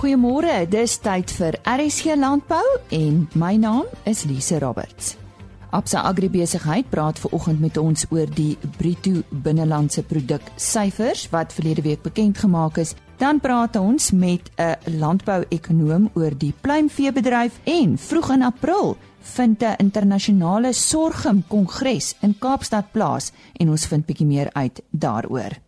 Goeiemôre, dis tyd vir RSG Landbou en my naam is Lise Roberts. Absa Agribesigheid praat ver oggend met ons oor die bruto binnelandse produk syfers wat verlede week bekend gemaak is. Dan praat ons met 'n landbouekonoom oor die pluimveebedryf en vroeg in April vind 'n internasionale sorghum kongres in Kaapstad plaas en ons vind bietjie meer uit daaroor.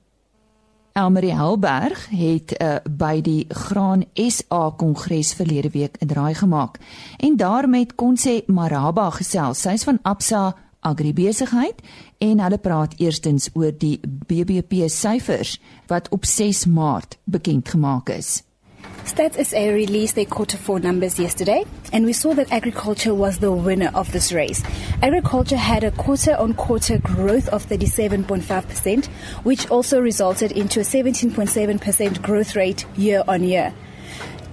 Elmarie Helberg het uh, by die Graan SA Kongres verlede week 'n draai gemaak en daar met Konse Maraba gesels. Sy's van Absa Agribesigheid en hulle praat eerstens oor die BBP syfers wat op 6 Maart bekend gemaak is. Stats SA released their quarter four numbers yesterday, and we saw that agriculture was the winner of this race. Agriculture had a quarter on quarter growth of 37.5%, which also resulted into a 17.7% growth rate year on year.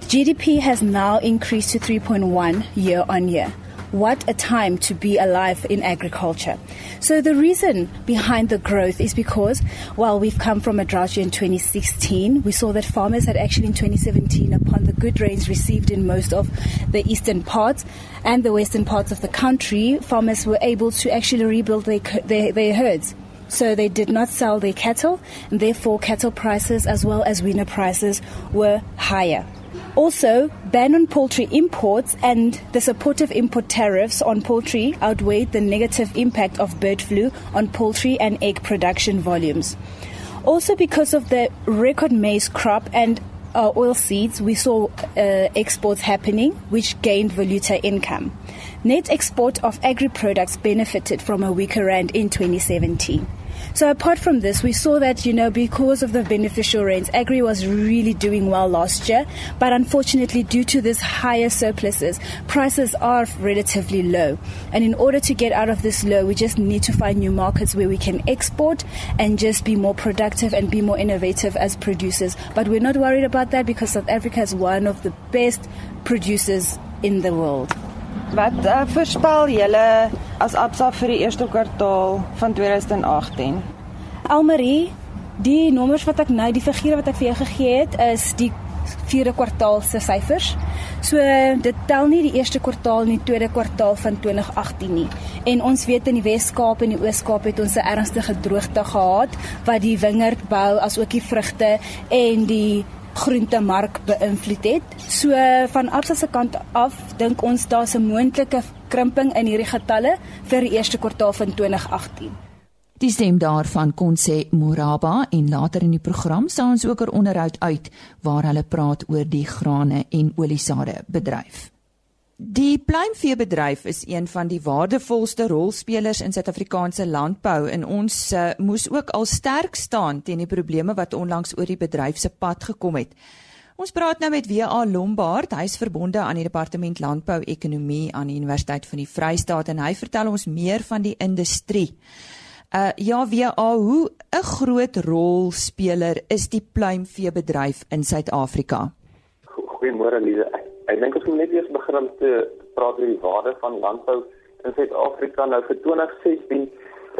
GDP has now increased to 3.1 year on year. What a time to be alive in agriculture. So, the reason behind the growth is because while we've come from a drought year in 2016, we saw that farmers had actually in 2017, upon the good rains received in most of the eastern parts and the western parts of the country, farmers were able to actually rebuild their, their, their herds. So they did not sell their cattle, and therefore cattle prices as well as winner prices were higher. Also, ban on poultry imports and the supportive import tariffs on poultry outweighed the negative impact of bird flu on poultry and egg production volumes. Also, because of the record maize crop and uh, oil seeds, we saw uh, exports happening, which gained valuta income. Net export of agri products benefited from a weaker rand in 2017. So apart from this, we saw that, you know, because of the beneficial rains, agri was really doing well last year. But unfortunately, due to this higher surpluses, prices are relatively low. And in order to get out of this low, we just need to find new markets where we can export and just be more productive and be more innovative as producers. But we're not worried about that because South Africa is one of the best producers in the world. Wat uh, voorspel julle as Absa vir die eerste kwartaal van 2018? Almarie, die nommers wat ek nou, die figure wat ek vir jou gegee het, is die vierde kwartaal se syfers. So dit tel nie die eerste kwartaal nie, tweede kwartaal van 2018 nie. En ons weet in die Wes-Kaap en die Oos-Kaap het ons 'n ernstige droogte gehad wat die wingerdbou asook die vrugte en die groentemark beïnvloed het. So van Absa se kant af dink ons daar's 'n moontlike krimping in hierdie getalle vir die eerste kwartaal van 2018. Die stem daarvan kon sê Moraba en later in die program sal ons ook 'n onderhoud uit waar hulle praat oor die grane en oliesade bedryf. Die pluimveebedryf is een van die waardevolste rolspelers in Suid-Afrikaanse landbou en ons uh, moes ook al sterk staan teen die probleme wat onlangs oor die bedryf se pad gekom het. Ons praat nou met WA Lombard, hy is verbonde aan die Departement Landbou-ekonomie aan die Universiteit van die Vrystaat en hy vertel ons meer van die industrie. Uh ja, WA, hoe 'n groot rolspeler is die pluimveebedryf in Suid-Afrika? Goeiemôre Lize. Ek dink ons moet net eers om te praat oor die waarde van landbou in Suid-Afrika. Nou vir 2016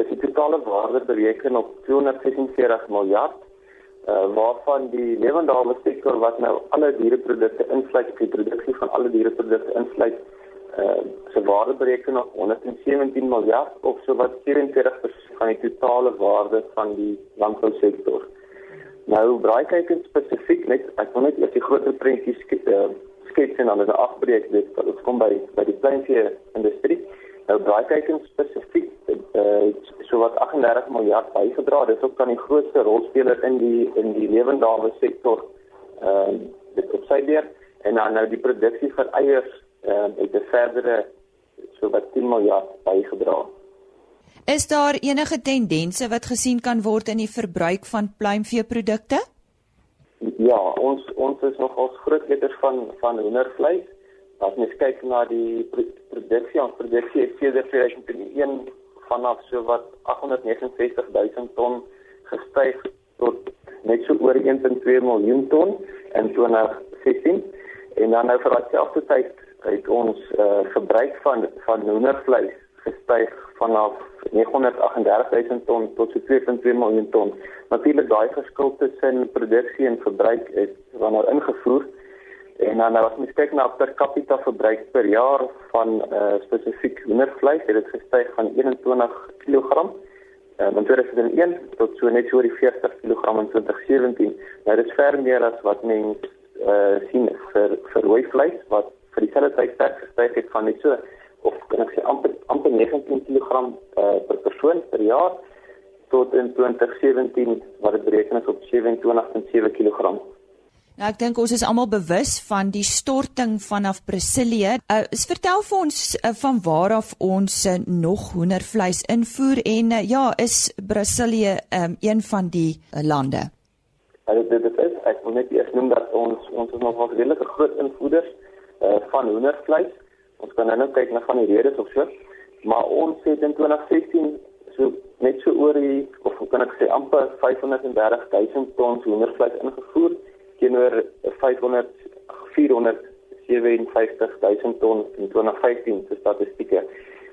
is die totale waarde bereken op 246 miljard, uh, waarvan die lewendale sektor wat nou alle diereprodukte insluit, die produksie van alle diereprodukte insluit, uh, se waarde bereken op 117 miljard of so wat 44% van die totale waarde van die landbousektor. Nou braaikykens spesifiek net ek wil net eers die groter prentjies uh, skets en dan is 'n afbreek dit wat ons kom by by die kleinvee industrie. Nou daai kykens spesifiek eh uh, so wat 38 miljard bygedra. Dit is ook dan die grootste rolspeler in die in die lewendawe sektor ehm uh, dit op sy deur en dan nou die produksie van eiers ehm uh, het 'n verdere so wat 10 miljard bygedra. Is daar enige tendense wat gesien kan word in die verbruik van pluimveeprodukte? Ja, ons ons is nog ons groot letters van van hoendervleis. As mens kyk na die produksie, ons produksie het sedert 2001 vanaf so wat 869 000 ton gestyg tot net so oor 1.2 miljoen ton in 2016 en dan nou vir dieselfde tyd het ons uh, gebruik van van hoendervleis gestyg vanaf 938 000 ton tot so 2.2 miljoen ton. Natuurlik daai verskil tussen produksie en verbruik is wanneer ingevoer En dan nou as mens kyk na per capita verbruik per jaar van uh, spesifiek hoendervleis, het dit gestyg van 21 kg uh, in 2001 tot so net oor die 40 kg in 2017. Nou dit is ver meer as wat mens uh, sien vir vir rooi vleis wat vir dieselfde tydperk gestyg het van net so of kan ek sê amper amper 19 kg uh, per persoon per jaar tot in 2017 wat dit bereken is op 27.7 kg. Nou ek dink ons is almal bewus van die storting vanaf Brasilië. Uh, vertel vir ons uh, van waar af ons uh, nog hoendervleis invoer en uh, ja, is Brasilië um, een van die uh, lande? Ja, dit, dit is ek wil net eers noem dat ons ons is nog 'n redelike groot invoerders uh, van hoendervleis. Ons kan nou kyk na van die redes of so, maar ons het in 2016 so net so oor die of kan ek sê amper 530 000 ton hoendervleis ingevoer teenoor 500 457000 ton in 2015 se statistieke.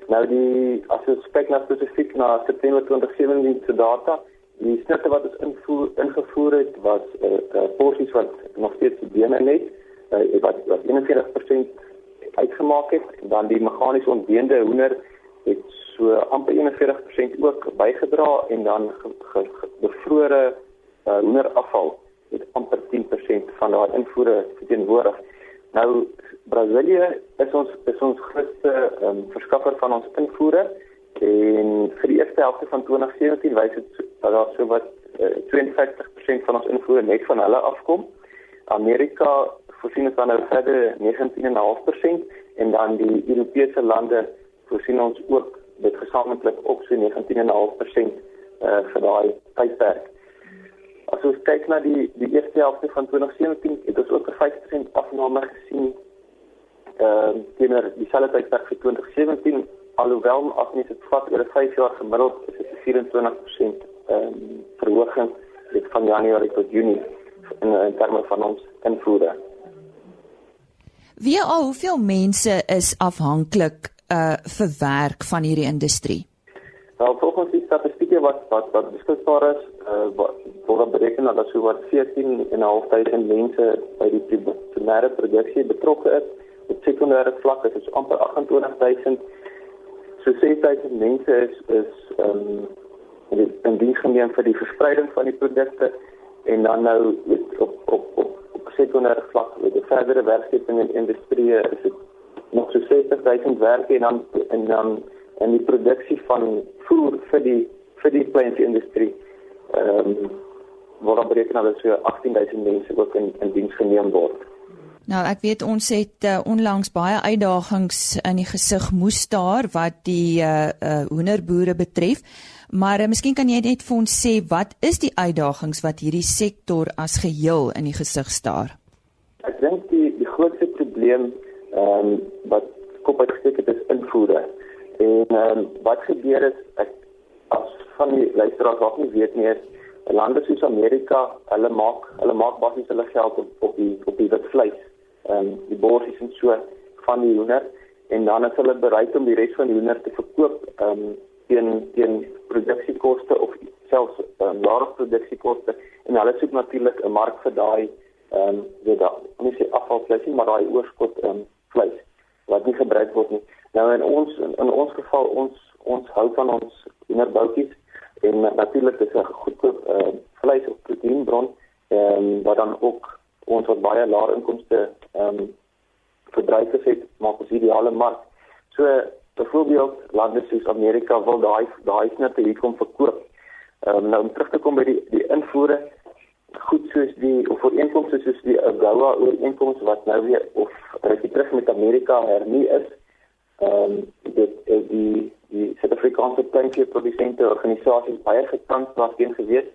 Nou die as ons kyk na spesifiek na September 2017 se data, die snitte wat ons invoer ingevoer het was 'n uh, uh, porsies wat nog steeds bene net uh, wat wat 41% uitgemaak het, dan die meganies ontbeende hoender het so amper 41% ook bygedra en dan bevrore uh, hoenderafval het amper 10% van haar invoere verteenwoordig. Nou Brasilië is ons is ons grootste um, verskaffer van ons invoere en vir die eerste helfte van 2017 wys dit dat daar so wat uh, 52% van ons invoere net van hulle afkom. Amerika voorsien ons dan nou verder 19,5% en dan die Europese lande voorsien ons ook dit gesamentlik ook so 19,5% uh, vir daai tydperk. As ons kyk na die die eerste helfte van 2017, het ons ook 'n 5% afname gesien. Ehm uh, teenoor dieselfde tydperk vir 2017, alhoewel as mens dit vat oor 'n 5 jaar gemiddeld, is dit 'n 24% ehm um, verhoging van Januarie tot Junie in, in terme van ons invoere. Wie al hoeveel mense is afhanklik uh vir werk van hierdie industrie? Wel volgens die statistieke wat wat wat beskikbaar is, uh, word bereken dat so wat 14.500 mense by die primêre produksie betrokke is. Op sekondêre vlak is dit amper 28.000. So 6.000 mense is is um, in diens geneem vir die verspreiding van die produkte en dan nou op op op sekondêre vlak met die verdere werkskeping in industrie is dit nog so 60.000 werke en dan en dan en die produksie van voer vir die vir die plantindustrie ehm um, word bereken dat so 18000 mense ook in in diens geneem word. Nou ek weet ons het uh, onlangs baie uitdagings in die gesig moes daar wat die uh, uh hoenderboere betref. Maar uh, miskien kan jy net vir ons sê wat is die uitdagings wat hierdie sektor as geheel in die gesig staar? Ek dink die die grootste probleem ehm um, wat kop uitgesteek het is invoere. En ehm um, wat gebeur is ek as van die luisteraars wat nie weet nie is lande soos Amerika, hulle maak hulle maak basies hulle geld op op die op die wit vleis. Ehm um, die borsies en so van die hoender en dan is hulle bereid om die res van die hoender te verkoop ehm um, teen teen produksiekoste of selfs ehm um, laer produksiekoste en hulle soek natuurlik 'n mark vir daai ehm um, weet daai nie sê afvalvleis nie, maar daai oorskot ehm um, vleis wat nie gebruik word nie. Nou in ons in, in ons geval ons ons hou van ons hoenderboutjies en natuurlik is 'n goedkoop uh, vleis of proteïenbron en um, wat dan ook ons wat baie lae inkomste ehm um, verbruikers het maak ons ideale mark. So byvoorbeeld lande soos Amerika wil daai daai snitte hier kom verkoop. Ehm um, nou om terug te kom by die die invoere goed soos die of ooreenkomste soos die AGOA ooreenkomste wat nou weer of rukkie terug met Amerika hernie is. Ehm um, dit is die die Suid-Afrikaanse tuinveeprodusente organisasies baie gekant daarteen gewees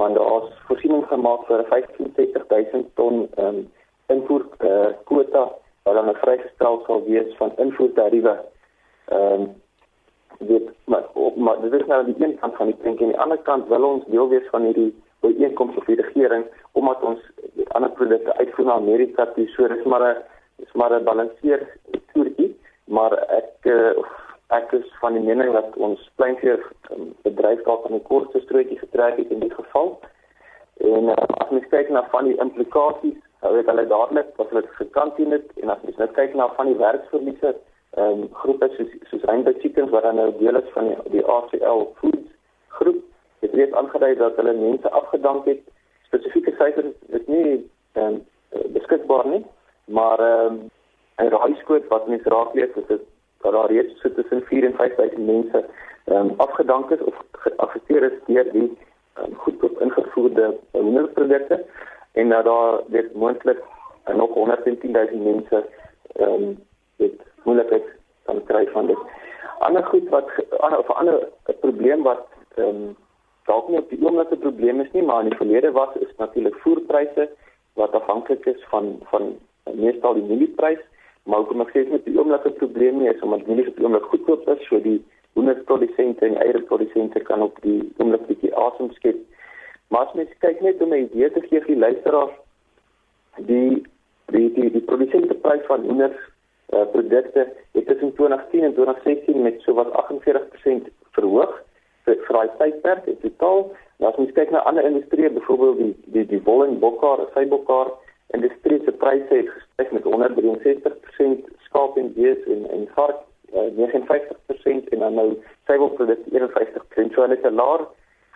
want daar is voorsiening gemaak vir 1560000 ton ehm um, invoer uh, kwota wat dan vrygestel sal wees van invoertariewe. Ehm um, dit maar op maar dit is nou die een kant van die prentjie en die ander kant wil ons deel wees van hierdie ooreenkoms of die regering omdat ons ander produkte uitvoer na Amerika toe. So dis maar 'n dis maar 'n balanseer toertjie maar ek uh, ek is van die mening dat ons kleinvee um, bedryf dalk aan die kortste strootjie getrek het in die geval. En uh, as mens kyk na van die implikasies Hulle het hulle dadelik wat hulle gekantien het en as jy net kyk na van die werksverliese ehm um, groepe soos soos Rainbow Chickens wat dan nou deel is van die, die ACL Foods groep het reeds aangedui dat hulle mense afgedank het. Spesifieke syfers is nie ehm um, beskikbaar nie, maar ehm um, 'n raaiskoot wat mense raak lees is dit dat daar reeds so tussen 4 en 5000 mense ehm um, afgedank is of geaffekteer is deur die um, goed op ingevoerde hoenderprodukte en dat daar dit moontlik nog 110000 mense ehm um, moeilikheid kan kry van dit. Ander goed wat ander of ander probleem wat ehm um, dalk nie op die oomblik 'n probleem is nie, maar in die verlede was is natuurlik voerpryse wat afhanklik is van van meestal die mielieprys, maar kom ek sê met die oomblik 'n probleem nie is omdat mielies op die oomblik goedkoop is, so die hoenderprodusente en eierprodusente kan op die oomblik bietjie asem skep. Maar as mens kyk net om 'n idee te gee vir die luisteraars, die die die, die produsenteprys van hoender uh, produkte het tussen 2010 en 2016 met so wat 48% verhoog vir vir daai tydperk in totaal. En as mens kyk na ander industrieë, byvoorbeeld die die die wol en bokhaar, sybokhar industrie se pryse het gestyg met 163% skaap en bees en en vark uh, 59% en dan nou sybokprodukte 51%. So hulle het 'n laer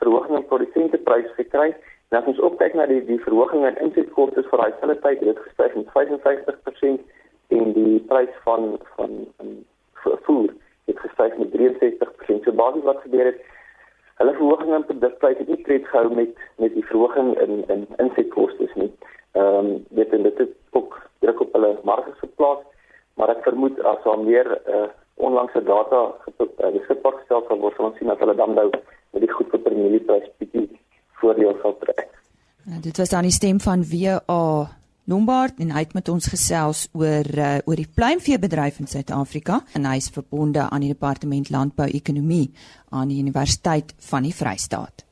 verhoging in produsentepryse gekry. En as ons opkyk na die die verhoging in insetkoste vir daai selfde tyd, het dit gestyg met 55% en die prys van van voer het gestyg met 63%. So basies wat gebeur het, hulle verhoging in produkpryse het nie tred gehou met met die verhoging in in insetkoste nie. Ehm um, dit en dit het ook druk op hulle marges geplaas, maar ek vermoed as daar meer uh, onlangse data uh, beskikbaar gestel sal word, sal ons sien dat hulle dan nou met die goed vir mielieprys bietjie voordeel sal trek. Ja, dit was dan die stem van WA Lombard en hy het met ons gesels oor uh, oor die pluimveebedryf in Suid-Afrika en hy is verbonde aan die departement landbou-ekonomie aan die Universiteit van die Vrystaat.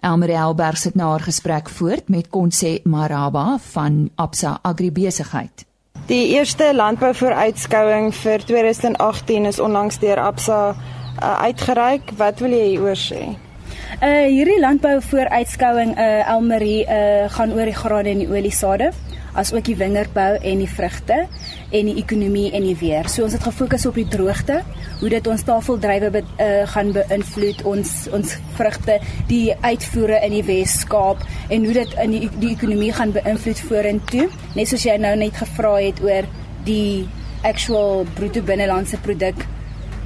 Elmarie Elberg sit na haar gesprek voort met Konse Maraba van Absa Agribesigheid. Die eerste landbouvooruitskouing vir 2018 is onlangs deur Absa uh, uitgereik. Wat wil jy hieroor sê? Uh hierdie landbou vooruitskouing uh Elmarie uh gaan oor die grane en die oliesade, asook die wingerdbou en die vrugte en die ekonomie en die weer. So ons het gefokus op die droogte, hoe dit ons tafeldrywe be, uh gaan beïnvloed, ons ons vrugte, die uitvoere in die Wes-Kaap en hoe dit in die, die ekonomie gaan beïnvloed vorentoe. Net soos jy nou net gevra het oor die actual bruto binnelandse produk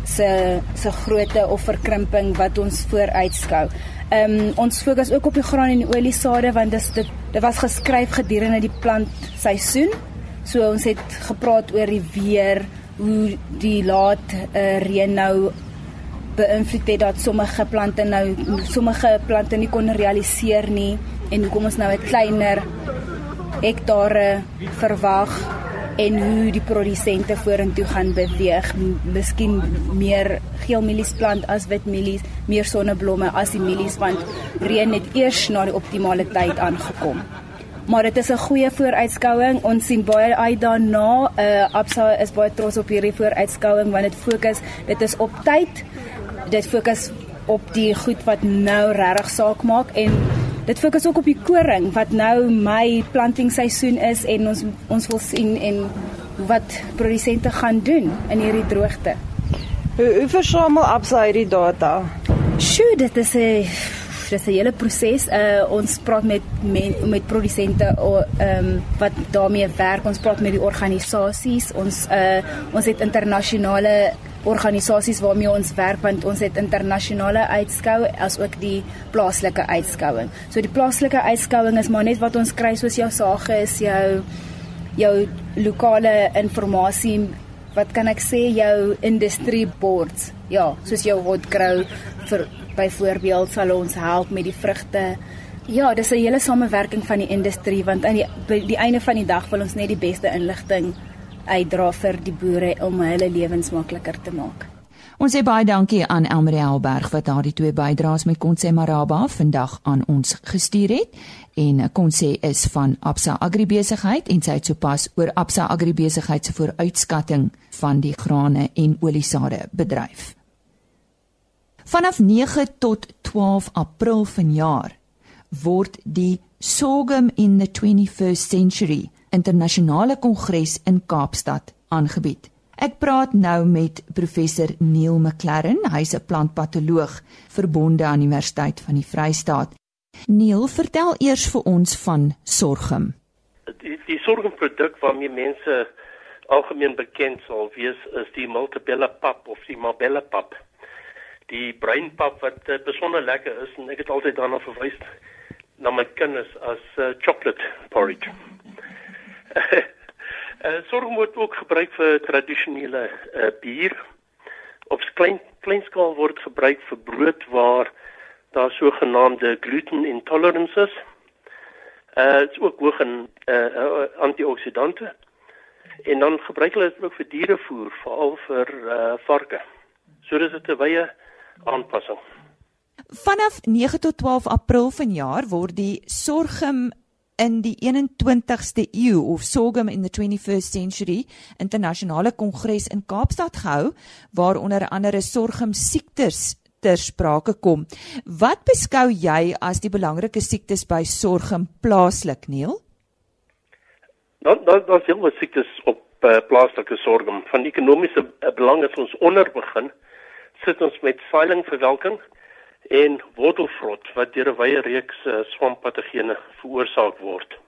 se se grootte of verkrimping wat ons vooruitskou. Ehm um, ons fokus ook op die graan en die oliesade want dis dit dit was geskryf gedurende die plantseisoen. So ons het gepraat oor die weer, hoe die laat uh, reën nou beïnvloed het dat sommige plante nou sommige plante nie kon realiseer nie en hoekom ons nou 'n kleiner hektare verwag en hoe die produsente vorentoe gaan beweeg. Miskien meer geel mielies plant as wit mielies, meer sonneblomme as die mielies want reën het eers na die optimale tyd aangekom. Maar dit is 'n goeie vooruitskouing. Ons sien baie uit daarna. Uh Absa is baie trots op hierdie vooruitskouing want dit fokus, dit is op tyd. Dit fokus op die goed wat nou regtig saak maak en Dit fokus ook op die koring wat nou my plantingsseisoen is en ons ons wil sien en wat produsente gaan doen in hierdie droogte. Hoe hoe versamel Absa hierdie data? Sjoe, dit is 'n dis 'n hele proses. Uh ons praat met met, met produsente ehm um, wat daarmee werk. Ons praat met die organisasies. Ons uh ons het internasionale organisasies waarmee ons werk want ons het internasionale uitskou as ook die plaaslike uitskouing. So die plaaslike uitskouing is maar net wat ons kry soos jou sage is jou jou lokale inligting wat kan ek sê jou industrie boards. Ja, soos jou hot grow vir byvoorbeeld sal ons help met die vrugte. Ja, dis 'n hele samewerking van die industrie want aan die die einde van die dag wil ons net die beste inligting uitdra vir die boere om hulle lewens makliker te maak. Ons sê baie dankie aan Elmarie Helberg wat daardie twee bydraes met Konse Maraba vandag aan ons gestuur het. En Konse is van Absa Agribesigheid en sy het sopas oor Absa Agribesigheid se vooruitskatting van die grane en oliesade bedryf. Vanaf 9 tot 12 April vanjaar word die Sorghum in the 21st Century internasionale kongres in Kaapstad aangebied. Ek praat nou met professor Neil McLaren, hy's 'n plantpatoloog verbonde aan Universiteit van die Vrystaat. Neil, vertel eers vir ons van sorghum. Die die sorghumproduk waarmee mense algemeen bekend sal wees is die multibella pap of die mabella pap. Die breinpap wat uh, besonder lekker is en ek het altyd daarna verwys na my kinders as uh, chocolate porridge. Uh, sorghum word ook gebruik vir tradisionele uh, bier. Op klein kleinskaal word gebruik vir brood waar daar sogenaamde gluten intolerances. Uh dit is ook hoog in uh, uh antioksidante. En dan gebruik hulle dit ook vir dierevoer, veral vir uh varke. So dis 'n wye aanpassing. Vanaf 9 tot 12 April vanjaar word die sorghum in die 21ste eeu of sorghum in the 21st century internasionale kongres in Kaapstad gehou waar onder andere sorghum siektes ter sprake kom. Wat beskou jy as die belangrike siektes by sorghum plaaslik, Neil? Dan dan dan sien ons siektes op uh, plaaslike sorghum. Van ekonomiese uh, belang is ons onder begin sit ons met veilingverwelking en wortelvrot wat deur 'n wye reeks uh, swampatogene veroorsaak word.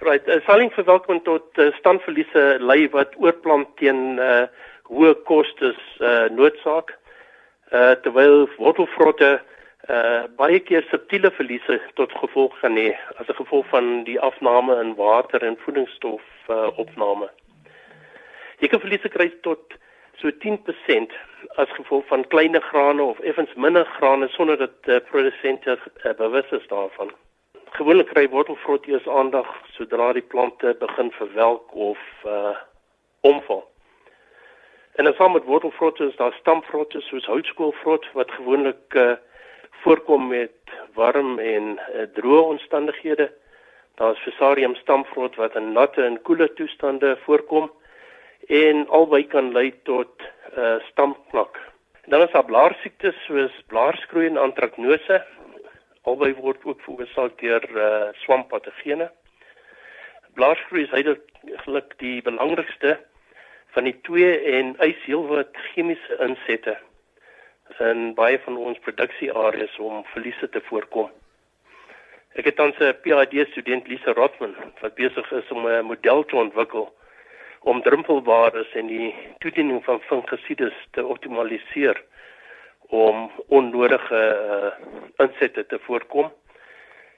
Right, uh, veilingverwelking tot uh, standverliese lei wat oorplant teen uh, hoë kostes uh, noodsaak uh, terwyl wortelvrotte uh baie keer subtiele verliese tot gevolg gaan hê as 'n gevolg van die afname in water en voedingsstof uh, opname. Jy kan verliese kry tot so 10% as gevolg van kleiner grane of effens minder grane sonder dat uh, produsente uh, bewus is daarvan. Gewoonlik kry wortelvrot eers aandag sodra die plante begin verwelk of uh omval. En dan saam met wortelvrot is daar stamvrotte soos houtskoolvrot wat gewoonlik uh voorkom met warm en uh, droë omstandighede. Daar's Fusarium stamvrot wat in natte en koeler toestande voorkom en albei kan lei tot uh stamknak. Dan is daar blaarsiektes soos blaarskroei en antraknose. Albei word ook veroorsaak deur uh swampatogene. Blaarskroei is eintlik die belangrikste van die twee en eis heelwat chemiese insette in baie van ons produksieareas om verliese te voorkom. Ek het tans 'n PhD student Lisa Rotman wat besig is om 'n model te ontwikkel om drumpelwaardes en die toediening van fungisides te optimaliseer om onnodige uh, insette te voorkom.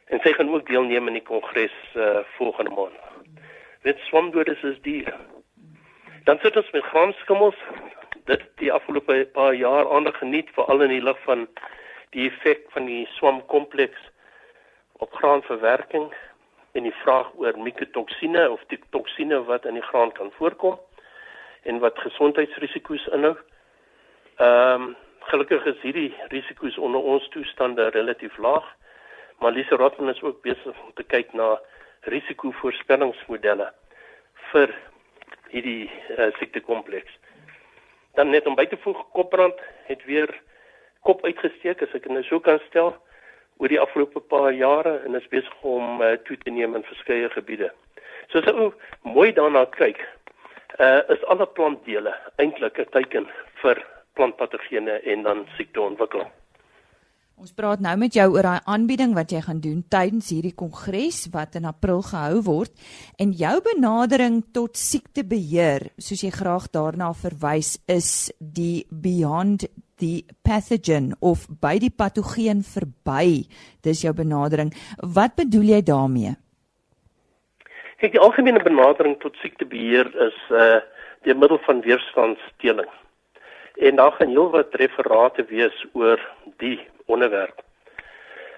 En sy gaan ook deelneem aan die kongres uh, volgende maand. Dit swamdodes is diere. Dan sit ons met graanskimmels. Dit die afgelope paar jaar aandag geniet veral in die lig van die effek van die swamkompleks op graanverwerking en die vraag oor mikotoksine of die toksine wat in die graan kan voorkom en wat gesondheidsrisiko's inhou. Ehm um, gelukkig is hierdie risiko's onder ons toestande relatief laag, maar Lise Rotman is ook besig om te kyk na risikovoorspellingsmodelle vir hierdie uh, siektekompleks. Dan net om by te voeg, kopbrand het weer kop uitgesteek as ek nou so kan stel oor die afgelope paar jare en is besig om uh, toe te neem in verskeie gebiede. So as ou mooi daarna kyk, uh, is alle plantdele eintlik 'n teken vir plantpatogene en dan siekteontwikkeling. Ons praat nou met jou oor daai aanbieding wat jy gaan doen tydens hierdie kongres wat in April gehou word en jou benadering tot siektebeheer, soos jy graag daarna verwys, is die Beyond die pathogen of by die patogeen verby. Dis jou benadering. Wat bedoel jy daarmee? Kyk, die algemene benadering tot siektebeheer is uh die middel van weerstandsdeling. En daar gaan heelwat referate wees oor die onderwerp.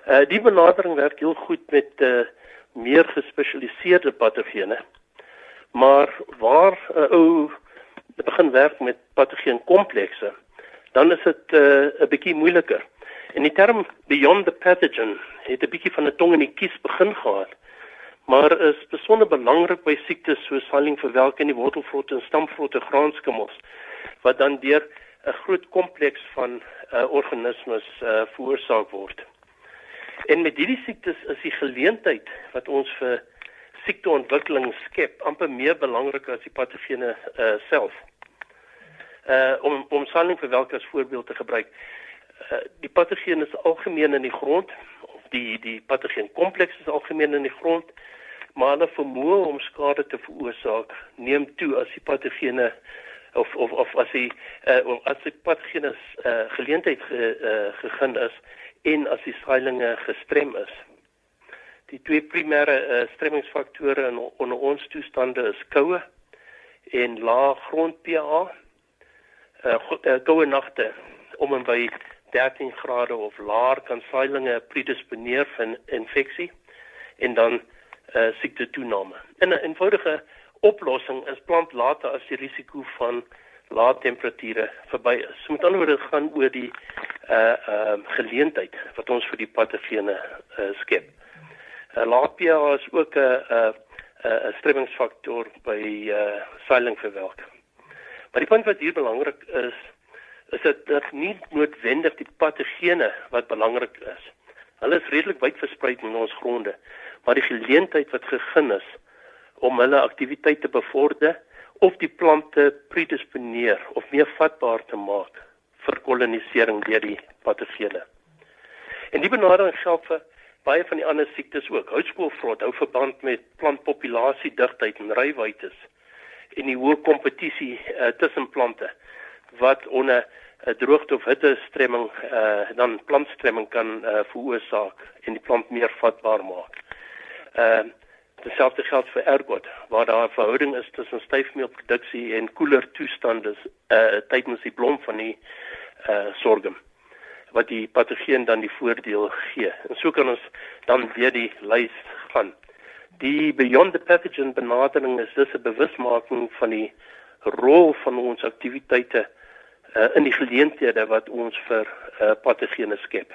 Uh die benadering werk heel goed met uh meer gespesialiseerde patogene. Maar waar 'n uh, ou begin werk met patogeenkomplekse dan is dit 'n uh, bietjie moeiliker. En die term beyond the pathogen het 'n bietjie van 'n tong in die kies begin gehad. Maar is besonder belangrik by siektes soos vallingverwelk in die wortelvrotte en stamvrotte graanskimmels wat dan deur 'n groot kompleks van uh, organismes uh, veroorsaak word. En met hierdie siektes is die geleentheid wat ons vir siekteontwikkeling skep amper meer belangrik as die patogene uh, self. Uh om om saling vir welke as voorbeeld te gebruik. Uh, die patogene is algemeen in die grond of die die patogeen kompleks is algemeen in die grond maar hulle vermoë om skade te veroorsaak neem toe as die patogene of of of as die uh, of as die patogene uh, geleentheid ge, uh, gegeen is en as die saailinge gestrem is. Die twee primêre uh, stremmingsfaktore in onder ons toestande is koue en lae grond pH. Uh, koue nagte om en by 13 grade of laer kan saailinge predisponeer vir infeksie en dan uh, siekte toename. In 'n eenvoudige oplossing is plant later as die risiko van lae temperature verby is. So met ander woorde gaan oor die uh uh geleentheid wat ons vir die patogene uh, skep. uh, lae pH is ook 'n 'n 'n stremmingsfaktor by uh seilingverwelk. Maar die punt wat hier belangrik is, is dit dat nie noodwendig die patogene wat belangrik is. Hulle is redelik wyd versprei in ons gronde, maar die geleentheid wat gegee is om hulle aktiwiteit te bevorder of die plante predisponeer of meer vatbaar te maak vir kolonisering deur die patogene. En die benadering geld vir baie van die ander siektes ook. Houtskoolvrot hou verband met plantpopulasie digtheid en rywytes en die hoë kompetisie uh, tussen plante wat onder 'n uh, droogte of hitte stremming uh, dan plantstremming kan uh, veroorsaak en die plant meer vatbaar maak. Uh Dieselfde geld vir ergot waar daar 'n verhouding is tussen styfmeelproduksie en koeler toestande uh tydens die blom van die uh sorghum wat die patogeen dan die voordeel gee. En so kan ons dan weer die lys gaan. Die beyond the pathogen benadering is dus 'n bewusmaking van die rol van ons aktiwiteite uh, in die geleenthede wat ons vir uh, patogene skep.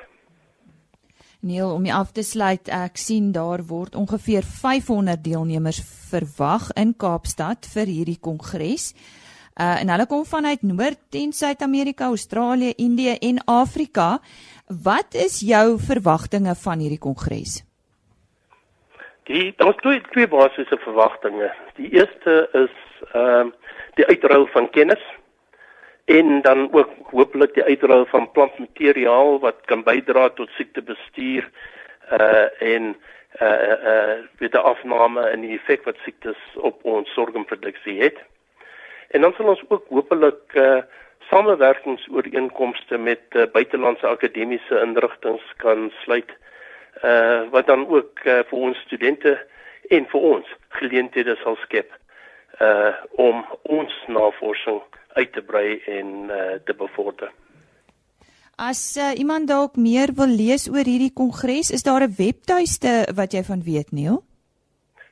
Neil, om af te sluit, ek sien daar word ongeveer 500 deelnemers verwag in Kaapstad vir hierdie kongres. Uh en hulle kom vanuit Noord- en Suid-Amerika, Australië, Indië en Afrika. Wat is jou verwagtinge van hierdie kongres? Die daar's twee twee basiese verwagtinge. Die eerste is ehm uh, die uitruil van kennis en dan ook hopelik die uitruil van plantmateriaal wat kan bydra tot siektebestuur uh en uh uh met die afname en die effek wat siektes op ons sorgproduksie het. En dan sal ons ook hopelik uh samewerkingsooreenkomste met uh, buitelandse akademiese inrigtinge kan sluit uh wat dan ook uh, vir ons studente en vir ons geleenthede sal skep uh om ons navorsing uit te brei en uh, te bevorder. As uh, iemand dalk meer wil lees oor hierdie kongres, is daar 'n webtuiste wat jy van weet, Neil?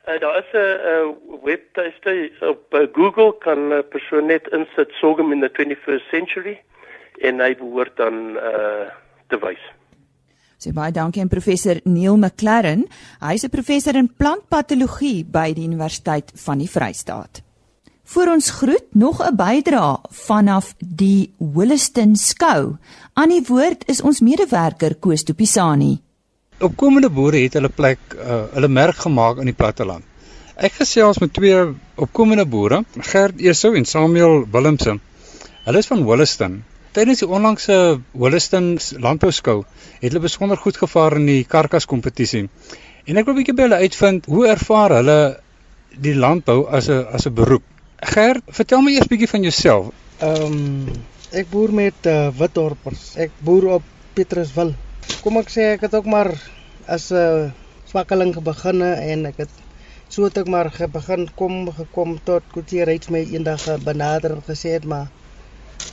Uh, daar is 'n webtuiste op uh, Google kan 'n uh, persoon net insit sorghum in the 21st century en hy behoort dan uh te wys. So baie dankie aan professor Neil McLaren. Hy's 'n professor in plantpatologie by die Universiteit van die Vrystaat. Voor ons groet nog 'n bydra vanaf die Holliston skou. Aan die woord is ons medewerker Koos Tupisani opkomende boere het hulle plek uh, hulle merk gemaak in die platteland. Ek gesels met twee opkomende boere, Gert Esou en Samuel Willemse. Hulle is van Wolliston. Tydens die onlangse Wolliston landbouskou het hulle besonder goed gevaar in die karkas kompetisie. En ek wil 'n bietjie by hulle uitvind hoe ervaar hulle die landbou as 'n as 'n beroep. Gert, vertel my eers bietjie van jouself. Ehm um, ek boer met uh, Witdorpers. Ek boer op Petruswil kom ek sê ek het ook maar as 'n uh, swakkeling begin en ek het so het ek maar begin kom gekom tot Kotier reeds my eendag benader en gesê het maar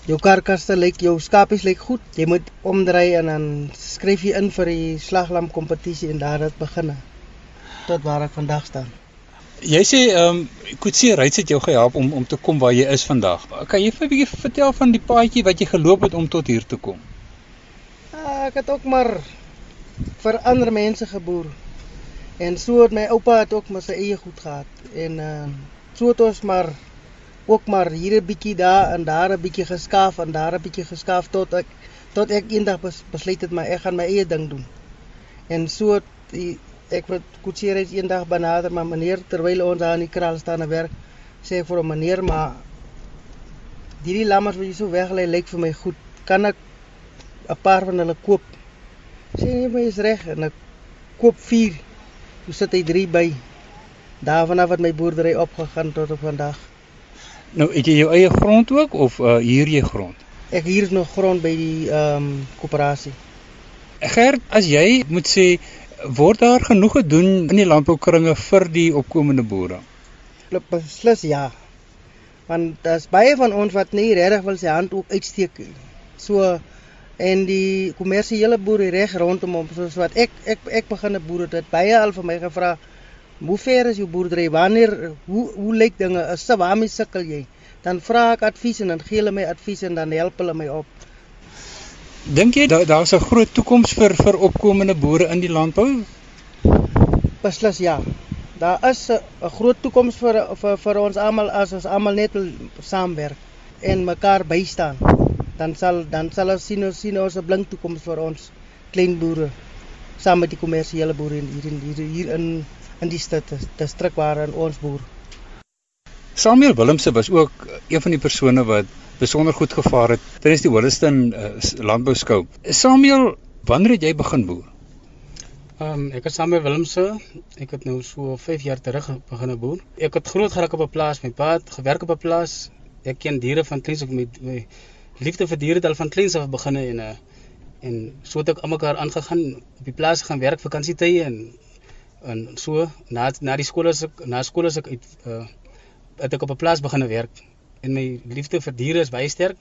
jou karkaste lyk jou skapies lyk goed jy moet omdry en dan skryf jy in vir die slaglam kompetisie en daar het begin tot waar ek vandag staan Jy sê ehm um, Kotier reeds het jou gehelp om om te kom waar jy is vandag. Kan jy vir 'n bietjie vertel van die paadjie wat jy geloop het om tot hier te kom? ek het ook maar vir ander mense geboer. En so het my oupa het ook maar sy eie goed gehad en uh so het ons maar ook maar hier 'n bietjie daar en daar 'n bietjie geskaaf en daar 'n bietjie geskaaf tot ek tot ek eendag bes, besluit het maar ek gaan my eie ding doen. En so die, ek word koetseer is eendag benader maar meneer terwyl ons daar in die kraal staan en werk sê ek vir hom meneer maar hierdie lammers wat jy so weglê lyk vir my goed. Kan ek 'n paar van hulle koop? Sê nee, my is reg en ek koop 4. Toe sit hy 3 by. Daarvan af het my boerdery opgegaan tot op vandag. Nou, het jy jou eie grond ook of uh, huur jy grond? Ek huur nog grond by die ehm um, koöperasie. Gert, as jy moet sê word daar genoeg gedoen in die landboukringe vir die opkomende boere? Beslis ja. Want daar's baie van ons wat nie regtig wil sy hand ook uitsteek nie. So en die kommersiële boere reg rondom hom soos wat ek ek ek begin 'n boere dit baie al vir my gevra hoe ver is jou boerdery wanneer hoe hoe lyk dinge is se waarmee sukkel jy dan vra ek advies en dan gee hulle my advies en dan help hulle my op Dink jy daar daar's 'n groot toekoms vir vir opkomende boere in die landbou? Beslis ja. Daar is 'n groot toekoms vir vir vir ons almal as ons almal net wil saamwerk en mekaar bystaan. Dan sal dan sal ons sien ons sien ons 'n blink toekoms vir ons klein boere saam met die kommersiële boere hier in hier, hier in in die stad distrik waar ons boer. Samuel Willemse was ook een van die persone wat besonder goed gevaar het tydens die Holliston uh, landbou skou. Samuel, wanneer het jy begin boer? Ehm um, ek is Samuel Willemse. Ek het nou so 5 jaar terug begin boer. Ek het groot geraak op 'n plaas, my pa het gewerk op 'n plaas. Ek ken diere van kleins ek met my liefde vir diere het al van kleins af begin en uh, en so het ek almekaar aangegaan op die plaas gaan werk vakansietye en en so na na die skool as ek na skool as ek uit uh, het ek op 'n plaas begin werk. En my liefde vir diere is baie sterk.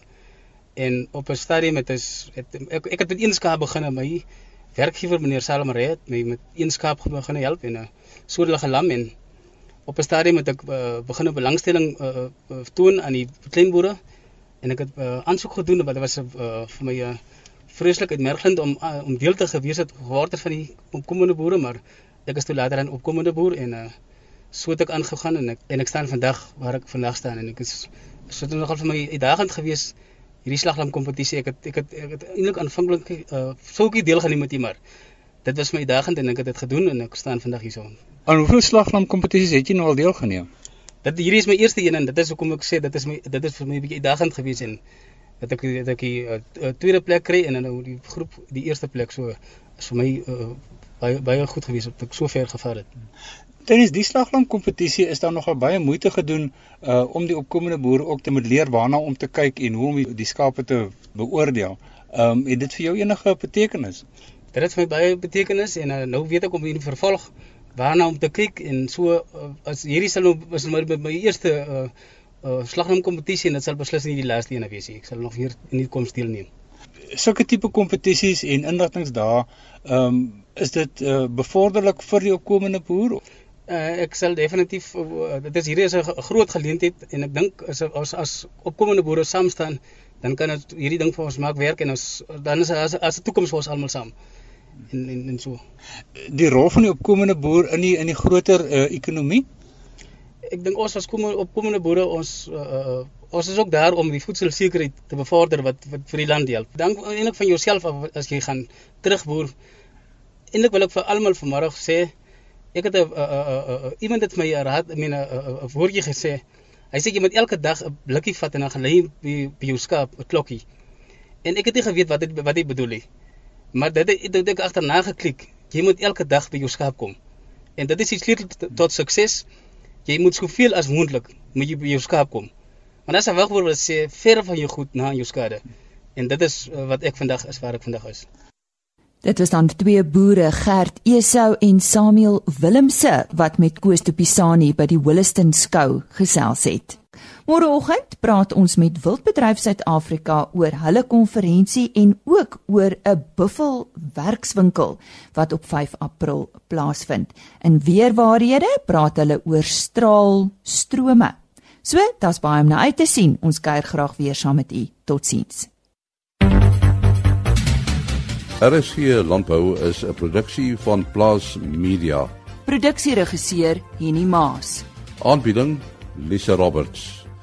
En op 'n stadium het is het, ek ek het met een skaap begin my werkgewer meneer Salomare het my met een skaap begin help en 'n uh, soortige lam en op 'n stadium het ek uh, begin belangstelling uh, uh, toon aan die klein boere en ek het uh, aansoek gedoen wat was uh, vir my 'n uh, vreeslik uitmergelend om uh, om deel te gewees het geword van die opkomende boere maar ek is toe later 'n opkomende boer en uh, so het ek aangegaan en ek en ek staan vandag waar ek vandag staan en ek is so dit nogal vir my uitdagend geweest hierdie slaglam kompetisie ek het ek het ek het eintlik aanvanklik uh, sulke deel geneem met maar dit was my uitdagend en ek het dit gedoen en ek staan vandag hierso. Aan hoeveel slaglam kompetisies het jy nou al deelgeneem? Dit hierdie is my eerste een en dit is hoekom ek sê dit is my dit is vir my 'n bietjie uitdagend geweest en dat ek dat ek die uh, tweede plek kry en dan nou die groep die eerste plek so is vir my uh, baie baie goed geweest dat ek so ver gevaar het. Tydens die slaglam kompetisie is daar nogal baie moeite gedoen uh om die opkomende boere ook te moet leer waarna om te kyk en hoe om die, die skape te beoordeel. Um het dit vir jou enige betekenis? Dit het vir my baie betekenis en uh, nou weet ek om in vervolg waarna om te kyk en so uh, as hierdie sal nou is my, my eerste uh uh slaglam kompetisie en dit sal beslis nie die laaste een wees nie. Ek sal nog hier in die koms deelneem. Sulke tipe kompetisies en inligtingsdae, um is dit uh bevorderlik vir die opkomende boer? uh, ek sal definitief uh, dit is hierdie is 'n groot geleentheid en ek dink as as as opkomende boere saam staan dan kan dit hierdie ding vir ons maak werk en ons dan is as as 'n toekoms vir ons almal saam en, en en so die rol van die opkomende boer in die in die groter uh, ekonomie ek dink ons as opkomende boere ons uh, ons is ook daar om die voedselsekerheid te bevorder wat wat vir die land help dan eintlik van jouself as jy gaan terugboer eintlik wil ek vir almal vanmôre sê ek het 'n iemand het my raad, ek meen 'n woordjie gesê. Hy sê jy moet elke dag 'n blikkie vat en dan gaan lê by, by jou skaap 'n klokkie. En ek het nie geweet wat dit wat hy bedoel nie. Maar dit het dit ek agterna geklik. Jy moet elke dag by jou skaap kom. En dit is die sleutel tot sukses. Jy moet soveel as moontlik moet jy by jou skaap kom. Want as 'n wagwoord wat sê ver van jou goed na jou skade. En dit is wat ek vandag is waar ek vandag is. Dit was dan twee boere, Gert Esau en Samuel Willemse wat met Koos de Pisani by die Williston skou gesels het. Môreoggend praat ons met Wildbedryf Suid-Afrika oor hulle konferensie en ook oor 'n buffel werkswinkel wat op 5 April plaasvind. In weerwaarhede praat hulle oor straalstrome. So, dit's baie om na uit te sien. Ons kuier graag weer saam met u. Totsiens. RSG Landbou is 'n produksie van Plaas Media. Produksieregisseur Henny Maas. Aanbieding Lisa Roberts.